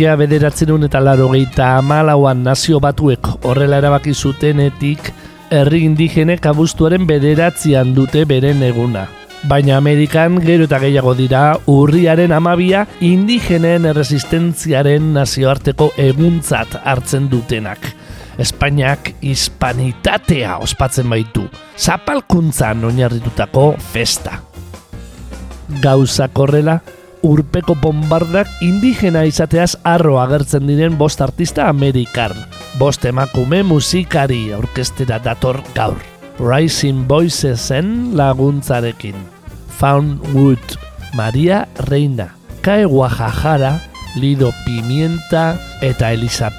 Mila bederatzen eta laro gehieta amalauan nazio batuek horrela erabaki zutenetik herri indigenek abuztuaren bederatzean dute beren eguna. Baina Amerikan gero eta gehiago dira urriaren amabia indigenen erresistentziaren nazioarteko eguntzat hartzen dutenak. Espainiak hispanitatea ospatzen baitu, zapalkuntzan oinarritutako festa. Gauzak horrela, urpeko bombardak indigena izateaz arro agertzen diren bost artista amerikar. Bost emakume musikari orkestera dator gaur. Rising Voicesen laguntzarekin. Found Wood, Maria Reina, Kae Guajajara, Lido Pimienta eta Elisa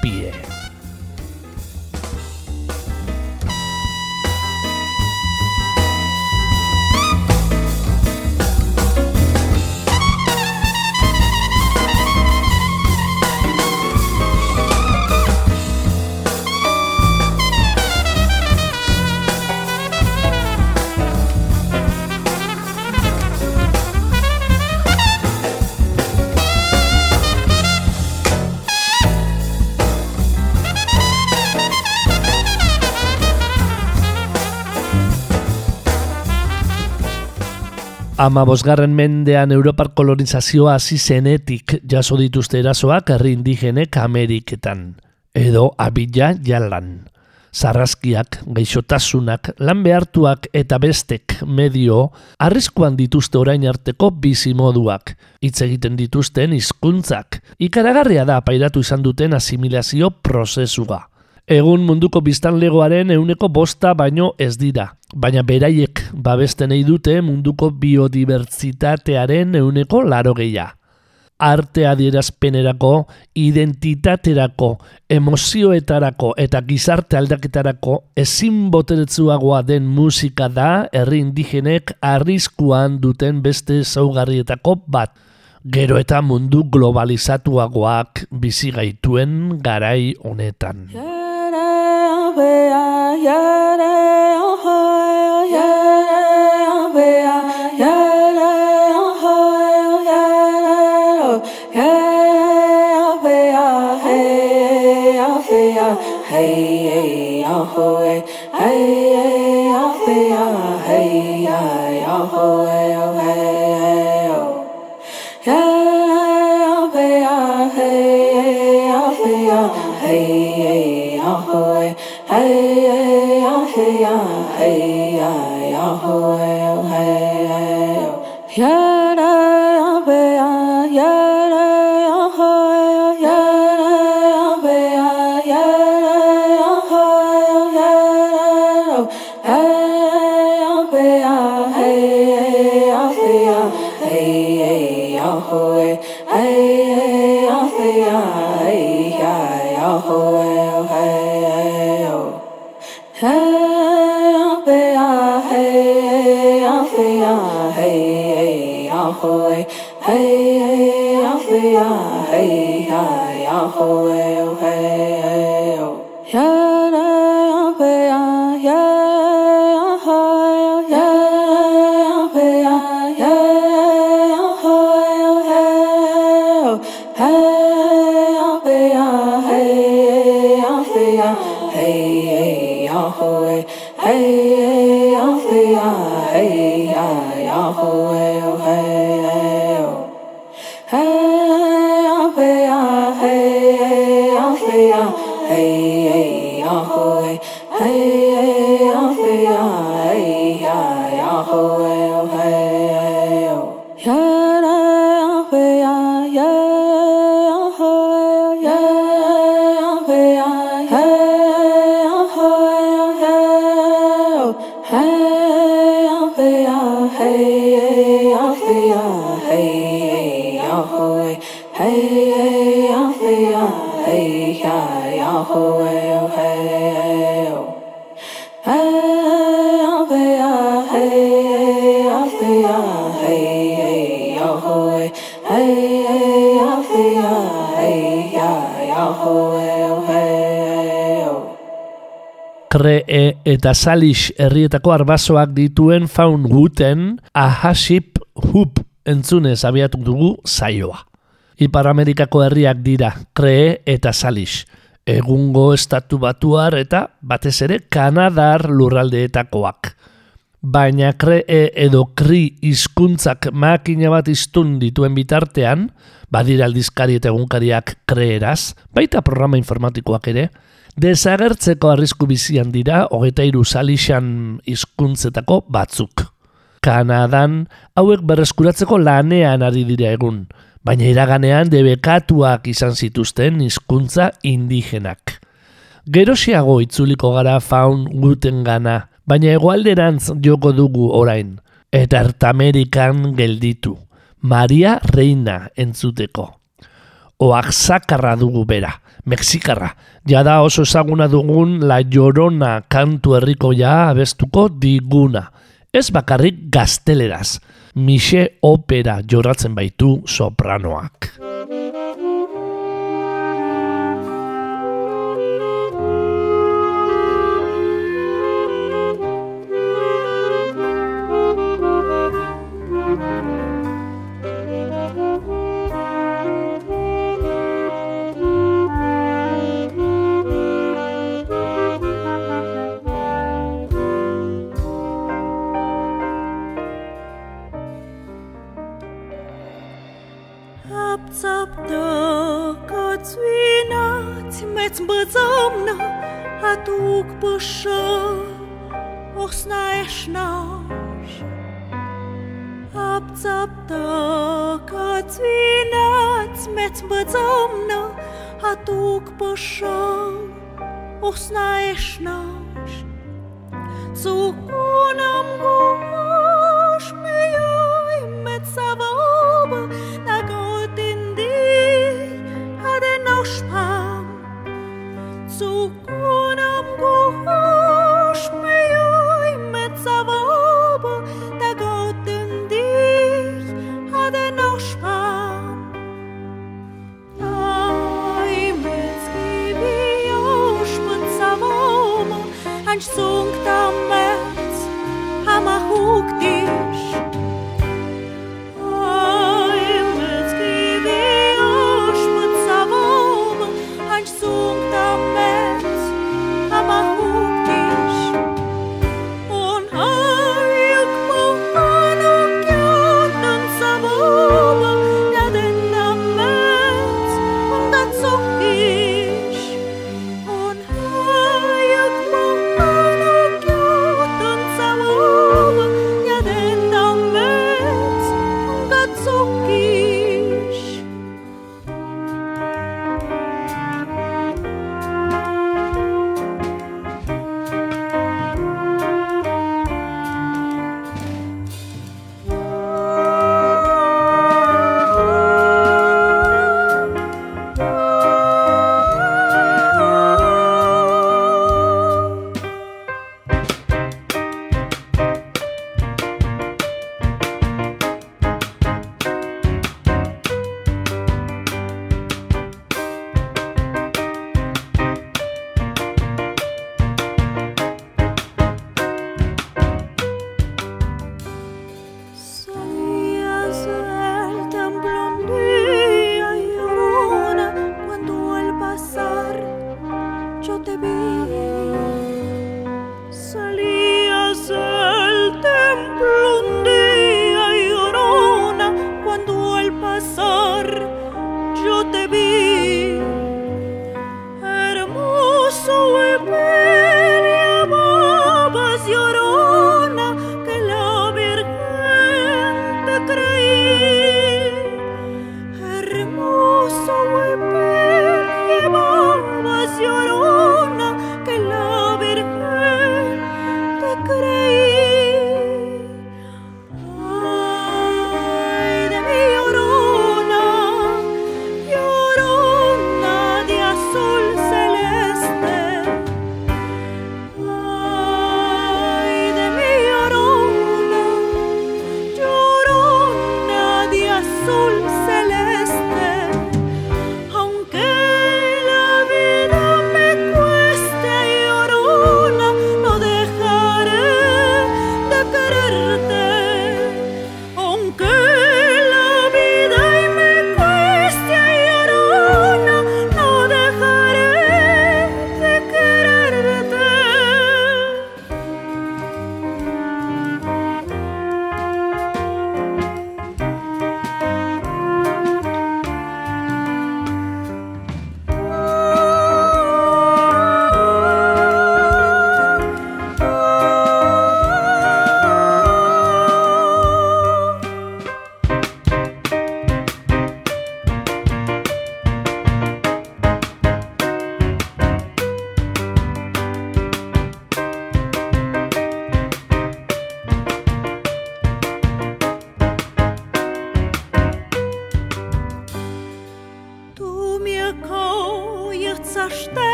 Ama bosgarren mendean Europar kolonizazioa hasi zenetik jaso dituzte erasoak herri indigenek Ameriketan. Edo abila jalan. Zarrazkiak, geixotasunak, lan behartuak eta bestek medio arriskuan dituzte orain arteko bizimoduak. Hitz egiten dituzten hizkuntzak. Ikaragarria da pairatu izan duten asimilazio prozesua. Egun munduko biztanlegoaren euneko bosta baino ez dira. Baina beraiek babesten nahi dute munduko biodibertsitatearen euneko laro geia. Arte adierazpenerako, identitaterako, emozioetarako eta gizarte aldaketarako ezin boteretzuagoa den musika da herri indigenek arriskuan duten beste zaugarrietako bat. Gero eta mundu globalizatuagoak bizi gaituen garai honetan. Yahweh, hey, Yahweh, hey, Yahweh, hey, Yahweh, hey, Yahweh, hey, Yahweh, hey, Yahweh, hey, Yahweh, hey, Yahweh, Hey, hey, hey, Yahweh, hey, hey, Yahweh, oh, hey, hey, oh. Hey, hey, Yahweh, hey, hey, Yahweh, hey, hey, Yahweh. Kree eta Salix herrietako arbasoak dituen faun guten ahasip hup entzunez abiatu dugu zaioa. Ipar Amerikako herriak dira Kree eta Salix. Egungo estatu batuar eta batez ere Kanadar lurraldeetakoak. Baina kree edo kri hizkuntzak makina bat iztun dituen bitartean, badira aldizkari eta egunkariak kreeraz, baita programa informatikoak ere, desagertzeko arrisku bizian dira hogeita iru salixan hizkuntzetako batzuk. Kanadan hauek berreskuratzeko lanean ari dira egun, baina iraganean debekatuak izan zituzten hizkuntza indigenak. Gerosiago itzuliko gara faun guten gana, baina egualderantz joko dugu orain, eta Ertamerikan gelditu, Maria Reina entzuteko. Oak zakarra dugu bera, Mexikarra. Jada oso ezaguna dugun La Llorona kantu herriko ja abestuko diguna. Ez bakarrik gazteleraz. Mixe opera joratzen baitu sopranoak. saptă cățuina Țimeț mbăzămnă atuk pășă Osna eșnaș Apțaptă cățuina Țimeț mbăzămnă atuk pășă Osna eșnaș Țucunam gura Dù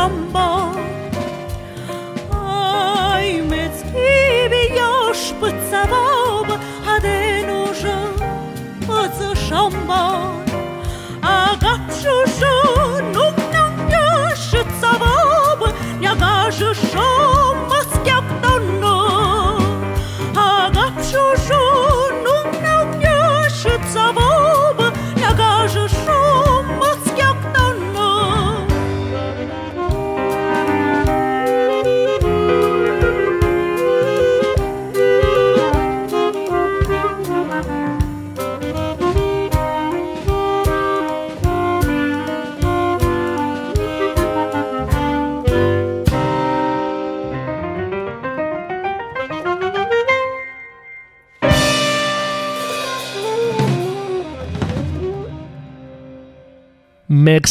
jumbo Ai mec još pëtsa boba Ade nusha pëtsa shombo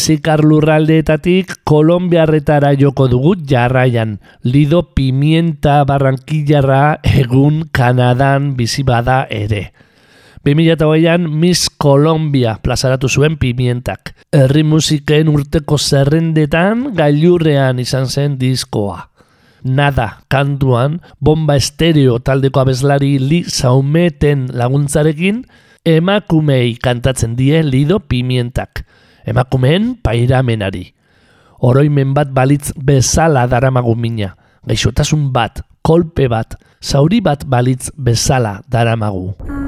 Mexikar lurraldeetatik Kolombiarretara joko dugu jarraian. Lido pimienta barrankillarra egun Kanadan bizi bada ere. 2008an Miss Colombia plazaratu zuen pimientak. Herri musiken urteko zerrendetan gailurrean izan zen diskoa. Nada, kantuan, bomba estereo taldeko abeslari li zaumeten laguntzarekin, emakumei kantatzen die lido pimientak. Emakumeen pairamenari. Oroimen bat balitz bezala daramagu mina. Gaixotasun bat, kolpe bat, zauri bat balitz bezala daramagu.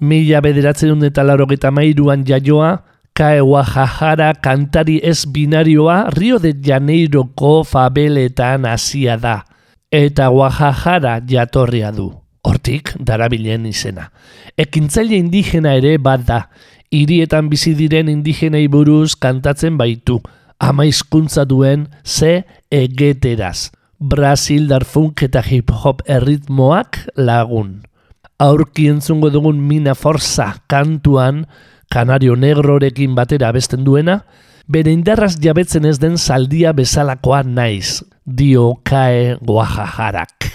Mila bederatzen eta laurogeita mairuan jaioa, Kae Guajajara kantari ez binarioa Rio de Janeiroko fabeletan hasia da. Eta Guajajara jatorria du. Hortik, darabilen izena. Ekintzaile indigena ere bat da. Hirietan bizi diren indigenei buruz kantatzen baitu. Ama hizkuntza duen ze egeteraz. Brasil darfunk eta hip hop erritmoak lagun. Aurki entzungo dugun mina forza kantuan, Kanario Negrorekin batera abesten duena, bere indarraz jabetzen ez den saldia bezalakoa naiz, dio kae guajajarak.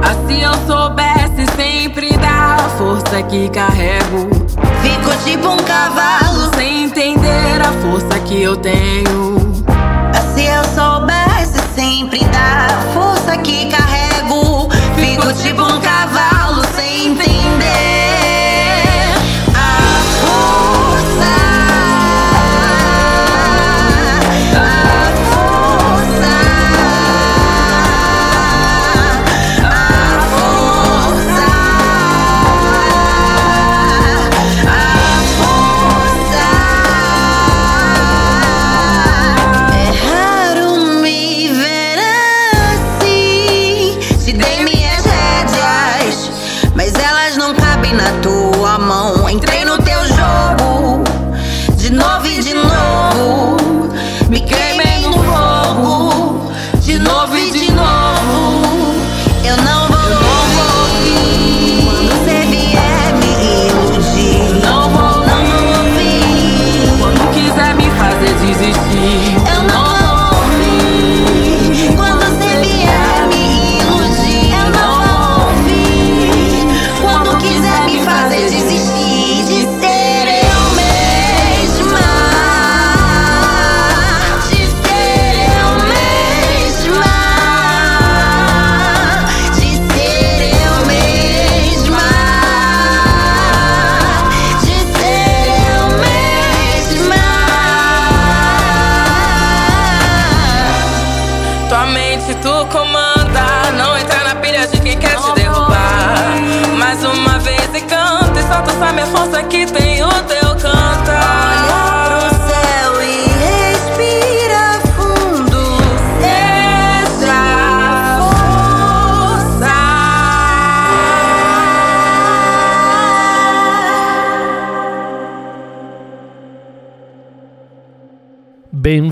Assim eu soubesse sempre dar a força que carrego. Que eu tenho.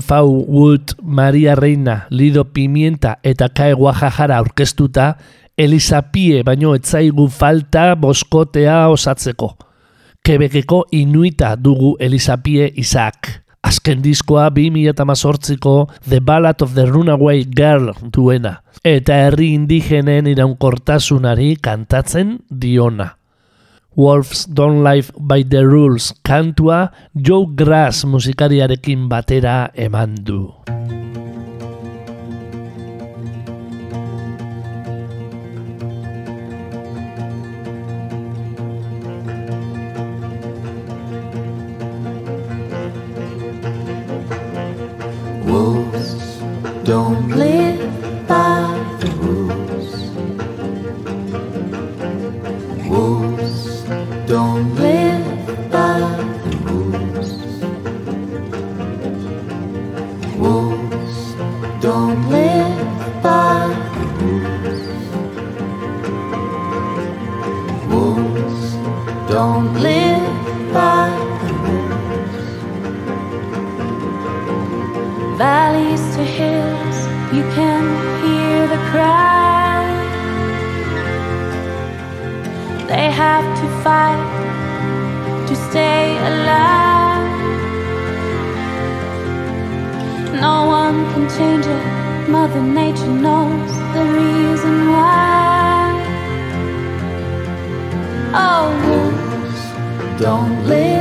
Fau Wood, Maria Reina, Lido Pimienta eta Kae Guajajara aurkeztuta, Elisa Pie baino etzaigu falta boskotea osatzeko. Kebekeko inuita dugu Elisa Pie Isaac. Azken diskoa 2018ko The Ballad of the Runaway Girl duena. Eta herri indigenen iraunkortasunari kantatzen diona. Wolves Don't Live by the Rules kantua Joe Grass musikariarekin batera eman du. Wolves don't Live by Wolves. Don't live mother nature knows the reason why. Oh wolves don't live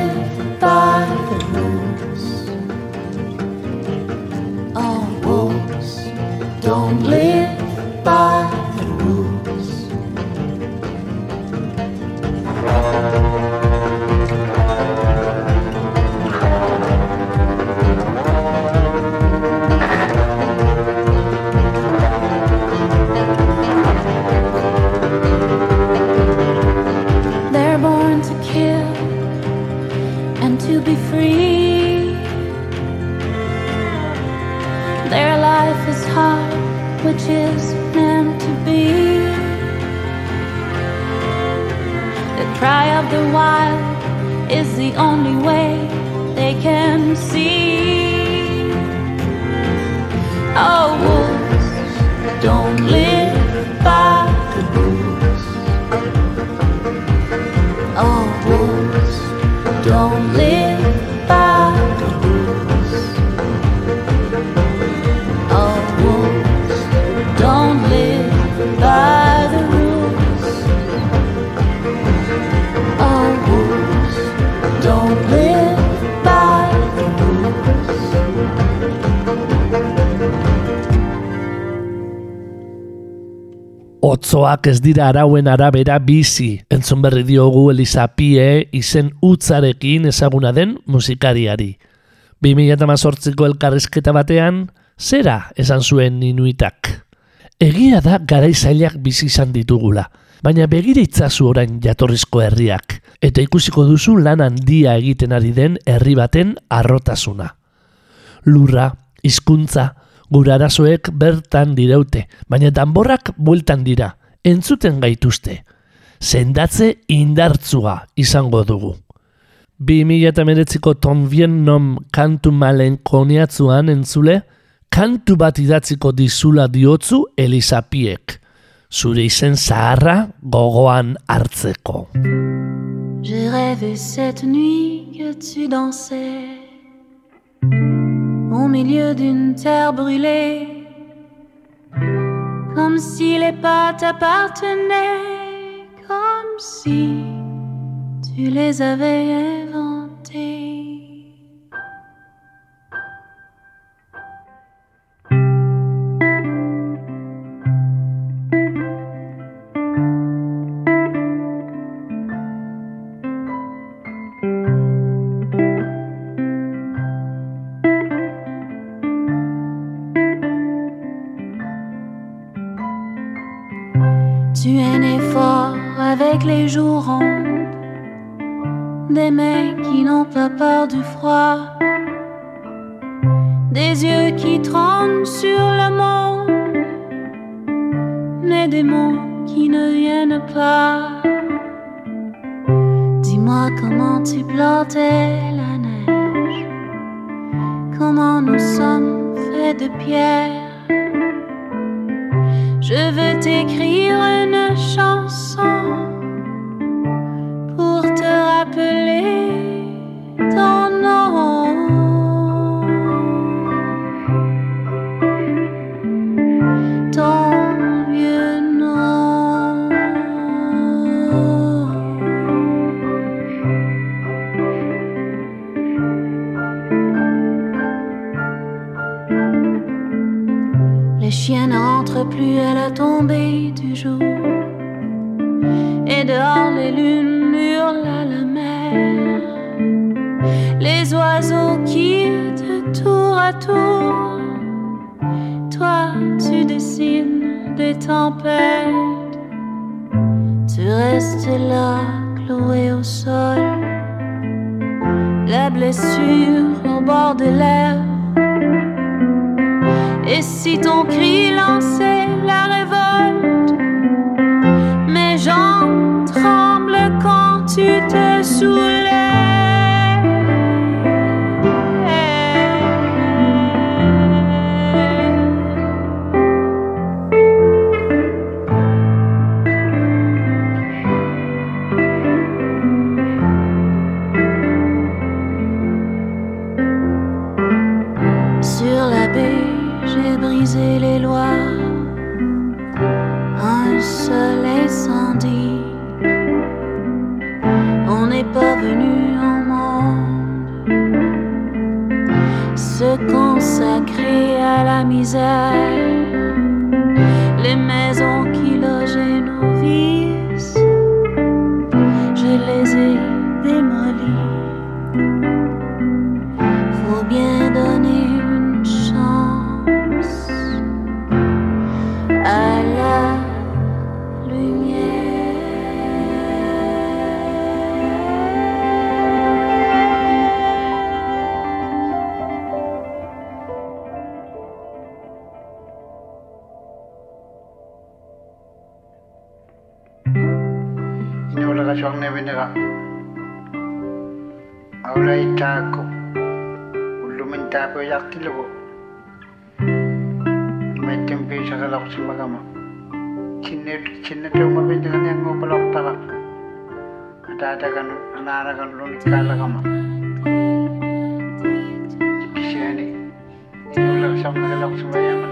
Otzoak ez dira arauen arabera bizi, entzun berri diogu Elisa Pie izen utzarekin ezaguna den musikariari. 2018ko elkarrizketa batean, zera esan zuen inuitak. Egia da garaizailak bizi izan ditugula, baina begire itzazu orain jatorrizko herriak, eta ikusiko duzu lan handia egiten ari den herri baten arrotasuna. Lurra, hizkuntza, gure arazoek bertan direute, baina danborrak bueltan dira, entzuten gaituzte. Sendatze indartzua izango dugu. 2008ko Tom Viennom kantu malen koniatzuan entzule, kantu bat idatziko dizula diotzu Elisapiek. Zure izen zaharra gogoan hartzeko. J'ai rêvé cette nuit que tu dansais au milieu d'une terre brûlée, comme si les pas t'appartenaient, comme si tu les avais inventés. Les joues rondes, des mains qui n'ont pas peur du froid, des yeux qui tremblent sur le monde, mais des mots qui ne viennent pas. Dis-moi comment tu plantais la neige, comment nous sommes faits de pierre. Les chiens n'entrent plus à la tombée du jour. Et dehors, les lunes hurlent à la mer. Les oiseaux quittent tour à tour. Toi, tu dessines des tempêtes. Tu restes là, cloué au sol. La blessure au bord des lèvres. Et si ton cri lançait la révolte, mes jambes tremblent quand tu te soulèves. Les maisons qui logeaient nos vices, je les ai démolies. Faut bien donner une chance à പിന്നെ പിന്നെ അവളായിട്ടാക്കും ሁሉምን ታበያ አትልቦ መድን ቤሸ ከላቁስ መገማ ചിന്നിട്ട് ഉമ്മ ഞങ്ങൾ പിളർത്തക അതാതകൻ അനാരകല്ലോ നിക്കാലകമ ശനി ലക്ഷം ലക്ഷം വയ്യാമ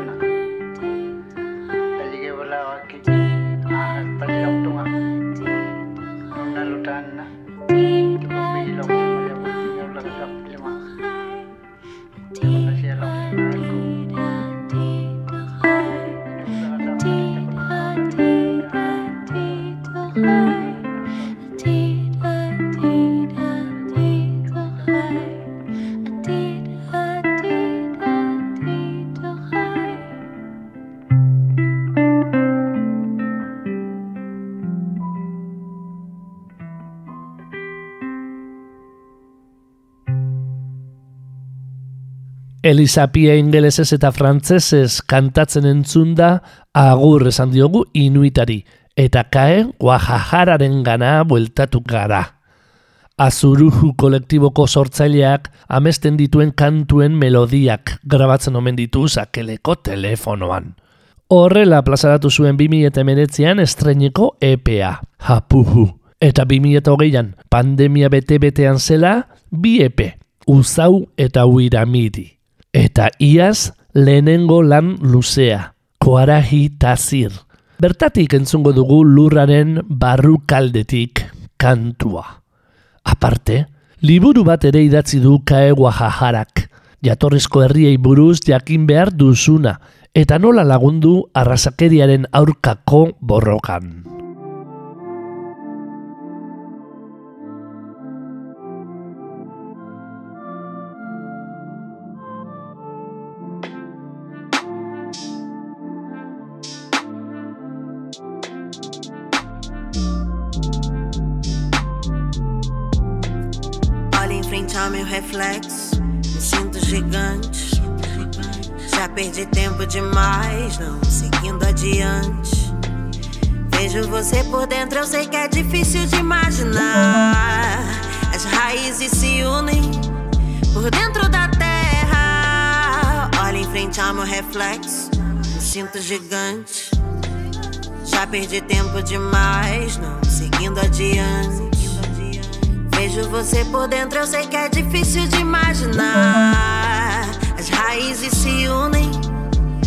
Elisapia ingelesez eta frantzesez kantatzen entzun da agur esan diogu inuitari, eta kae guajajararen gana bueltatu gara. Azuruhu kolektiboko sortzaileak amesten dituen kantuen melodiak grabatzen omen ditu sakeleko telefonoan. Horrela plazaratu zuen 2008an estreneko EPA, Hapuhu. Eta 2008an pandemia bete-betean zela, bi EP, Uzau eta Uiramidi. Eta iaz lehenengo lan luzea, Koarahi Tazir. Bertatik entzungo dugu lurraren barrukaldetik kantua. Aparte, liburu bat ere idatzi du kaegua jajarak, jatorrizko herriei buruz jakin behar duzuna, eta nola lagundu arrasakeriaren aurkako borrokan. Reflexo, me sinto gigante. Já perdi tempo demais, não seguindo adiante. Vejo você por dentro, eu sei que é difícil de imaginar. As raízes se unem por dentro da terra. Olha em frente ao meu reflexo, me sinto gigante. Já perdi tempo demais, não seguindo adiante. Vejo você por dentro, eu sei que é difícil de imaginar. As raízes se unem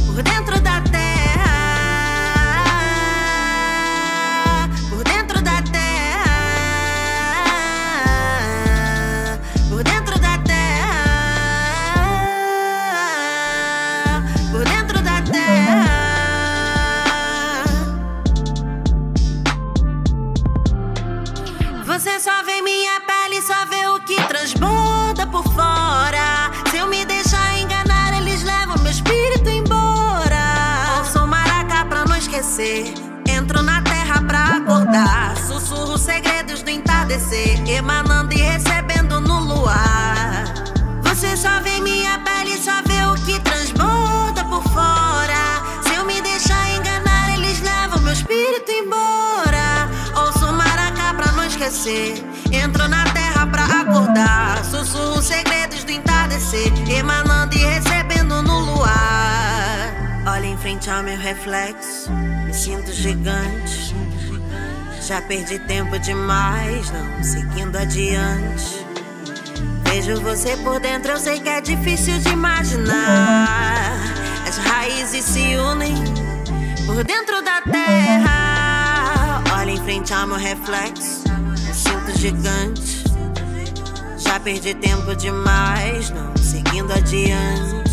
por dentro da terra. Entro na terra pra acordar. Sussurro segredos do entardecer. Emanando e recebendo no luar. Você só vê minha pele, só vê o que transborda por fora. Se eu me deixar enganar, eles levam meu espírito embora. Ouço maracá pra não esquecer. Entro na terra pra acordar. Sussurro segredos do entardecer. Emanando e recebendo no luar. Olha em frente ao meu reflexo. Me sinto gigante. Já perdi tempo demais, não seguindo adiante. Vejo você por dentro, eu sei que é difícil de imaginar. As raízes se unem por dentro da terra. Olha em frente ao meu reflexo, me sinto gigante. Já perdi tempo demais, não seguindo adiante.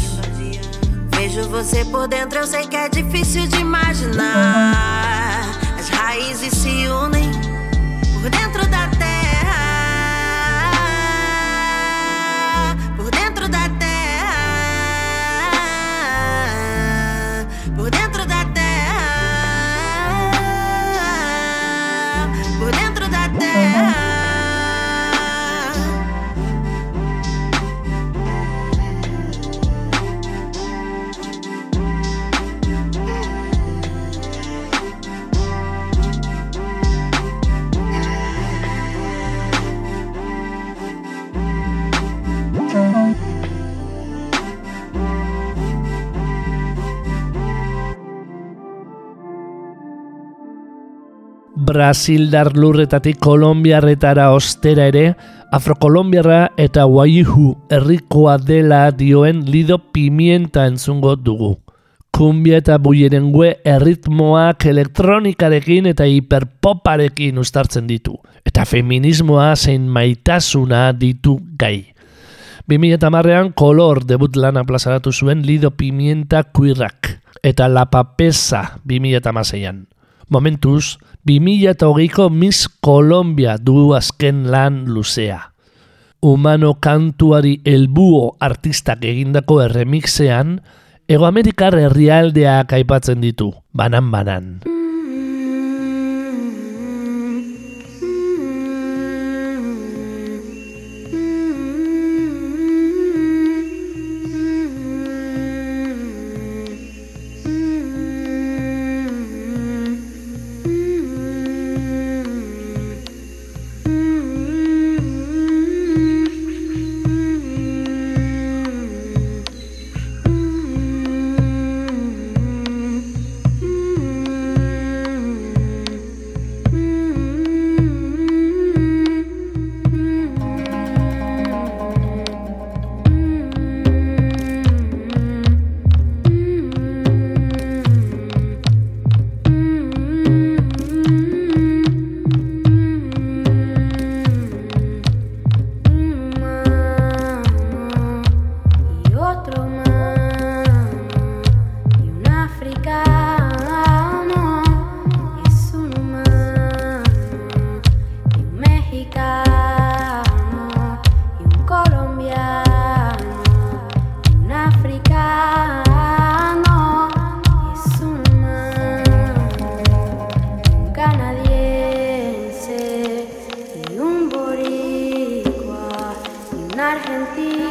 Vejo você por dentro, eu sei que é difícil de imaginar. As raízes se unem por dentro da terra. Brasildar lurretatik Kolombiarretara ostera ere, Afrokolombiarra eta Waihu herrikoa dela dioen Lido Pimienta entzungo dugu. Kumbia eta buierengue erritmoak elektronikarekin eta hiperpoparekin ustartzen ditu. Eta feminismoa zein maitasuna ditu gai. 2008an kolor debut lana plazaratu zuen Lido Pimienta kuirrak. Eta La Papesa 2008an. Momentuz, 2008ko Miss Colombia du azken lan luzea. Humano kantuari helbuo artistak egindako erremixean, Ego Amerikar herrialdeak aipatzen ditu, banan-banan. Argentina.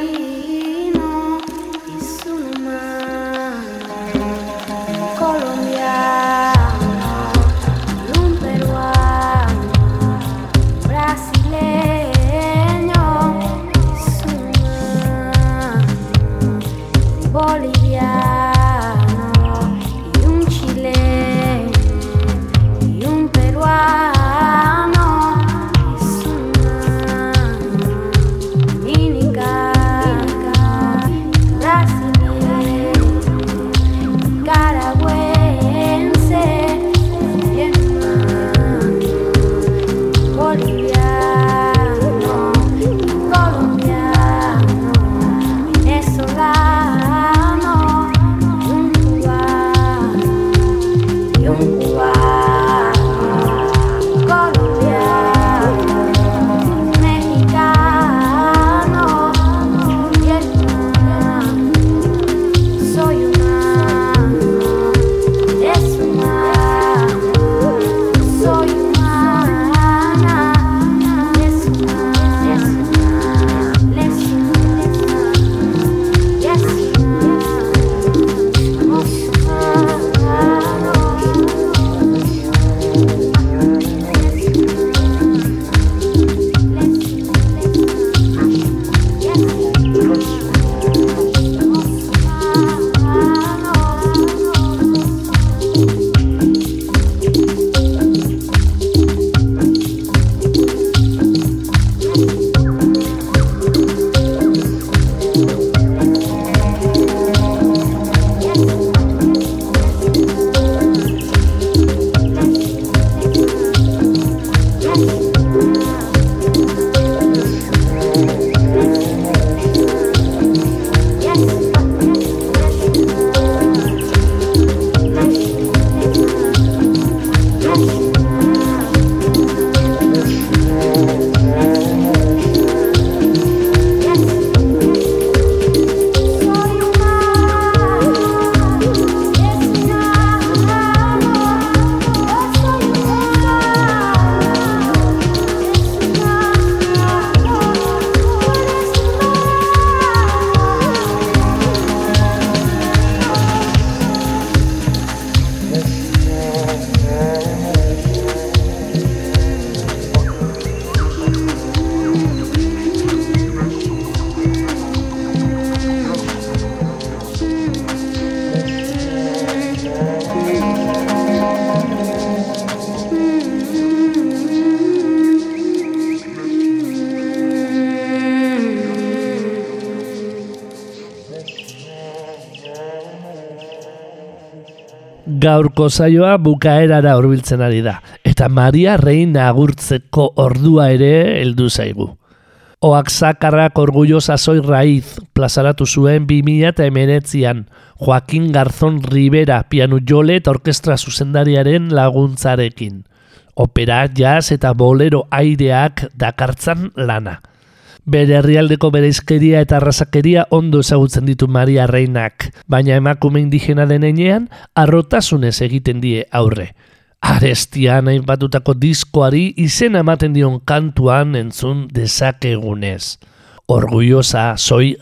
Gaurko saioa bukaerara hurbiltzen ari da, eta Maria Reina agurtzeko ordua ere heldu zaigu. Oak zakarrak orgullo sasoi raiz plazaratu zuen 2000 eta emenetzian Joaquin Garzón Rivera pianu jole eta orkestra zuzendariaren laguntzarekin. Opera, jazz eta bolero aireak dakartzan lana. Bere herrialdeko bereizkeria eta arrasakeria ondo ezagutzen ditu Maria Reinak, baina emakume indigena denean arrotasunez egiten die aurre. Arestian batutako diskoari izena ematen dion kantuan entzun dezakegunez. Orgullosa soy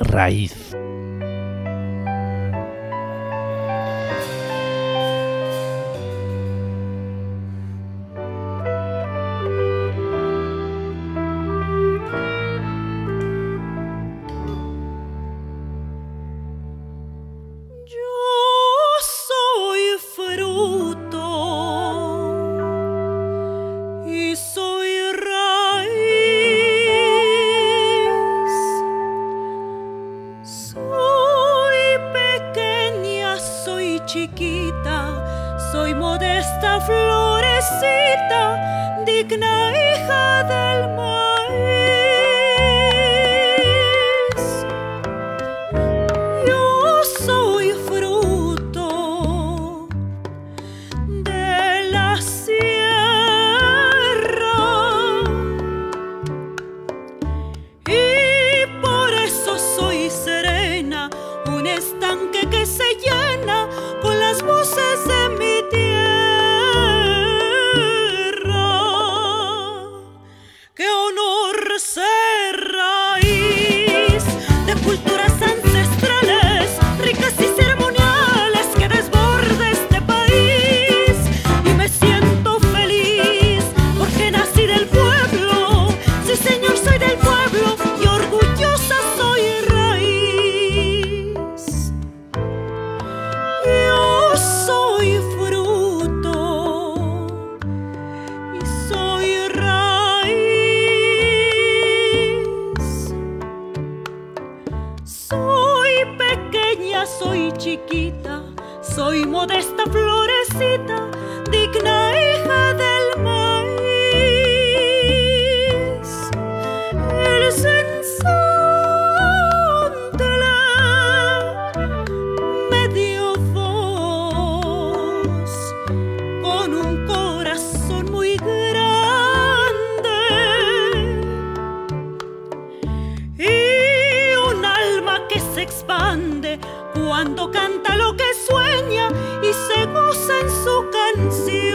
cuando canta lo que sueña y se goza en su canción.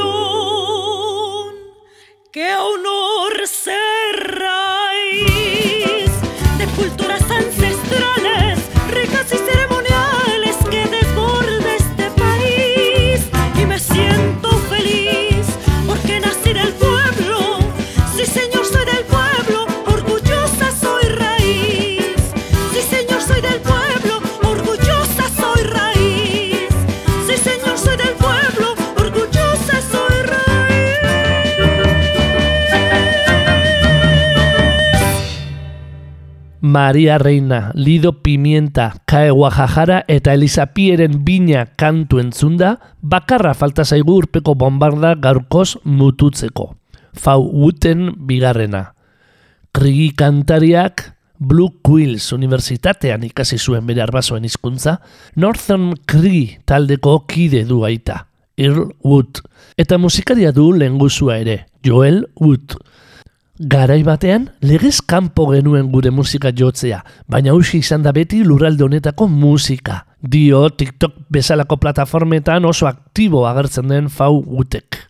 Que aún Maria Reina, Lido Pimienta, Kae Guajajara eta Elisa Pieren bina kantu entzunda, bakarra falta zaigu urpeko bombarda gaurkoz mututzeko. Fau Wooten bigarrena. Krigi kantariak Blue Quills Universitatean ikasi zuen bere arbasoen hizkuntza, Northern Cree taldeko kide du aita, Earl Wood. Eta musikaria du lenguzua ere, Joel Wood. Garai batean, legez kanpo genuen gure musika jotzea, baina usi izan da beti lurralde honetako musika. Dio TikTok bezalako plataformetan oso aktibo agertzen den fau gutek.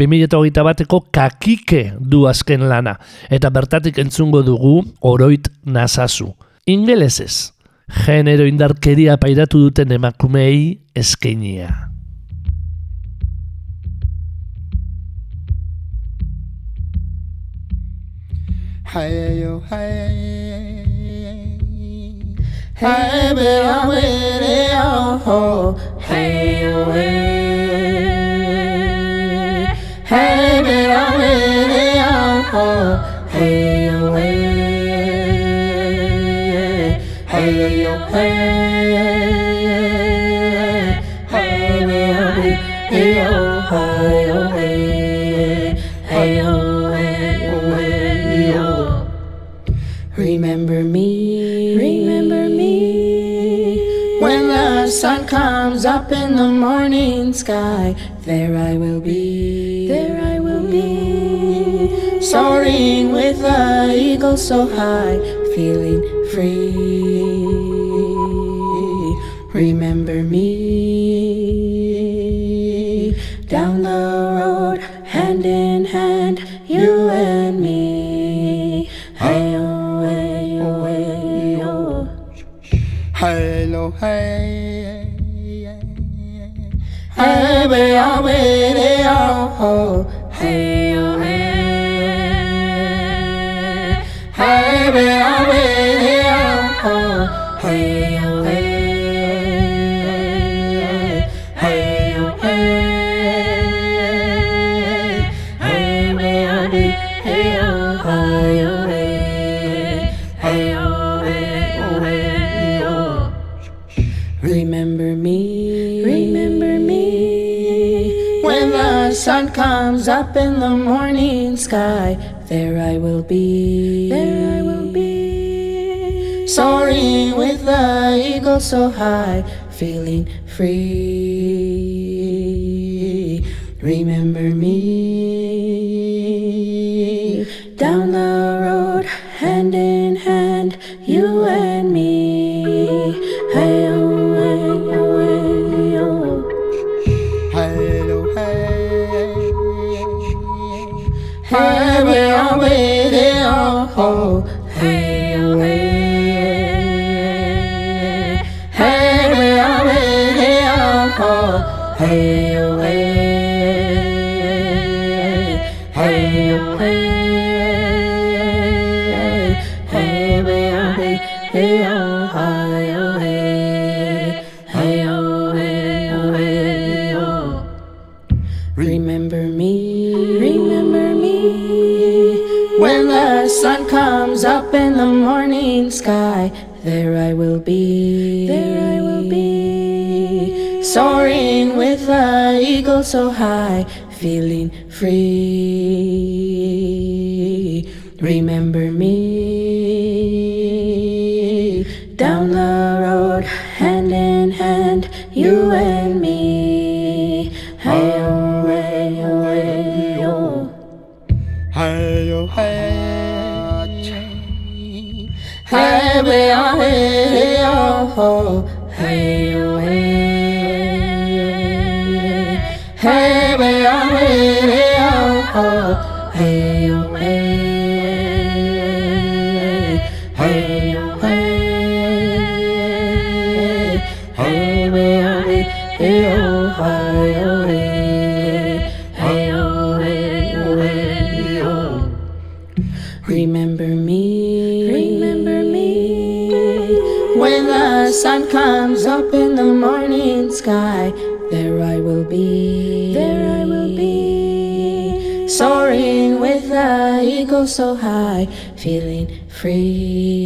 2008 bateko kakike du azken lana, eta bertatik entzungo dugu oroit nazazu. Ingelezez, genero indarkeria pairatu duten emakumei eskenia. Hey yo, hey, hey, be a way, oh, hey yo, hey, hey, be a way, oh, hey yo, hey, hey yo, hey, comes up in the morning sky, there I will be, there I will be. Soaring with the eagle so high, feeling free. Remember me. Down the road, hand in hand, you and me. Hey, oh, hey, oh, hey, oh. Hello, hey. Oh, vea, verea, hey, hey, hey, vea. Sky, there I will be, there I will be. Soaring with the eagle so high, feeling free. Remember me. So high, feeling free. Remember me. Down the road, hand in hand, you and me. Hey, oh, hey, oh, hey, oh. Hey. Hey, we are, hey, oh, so high, feeling free.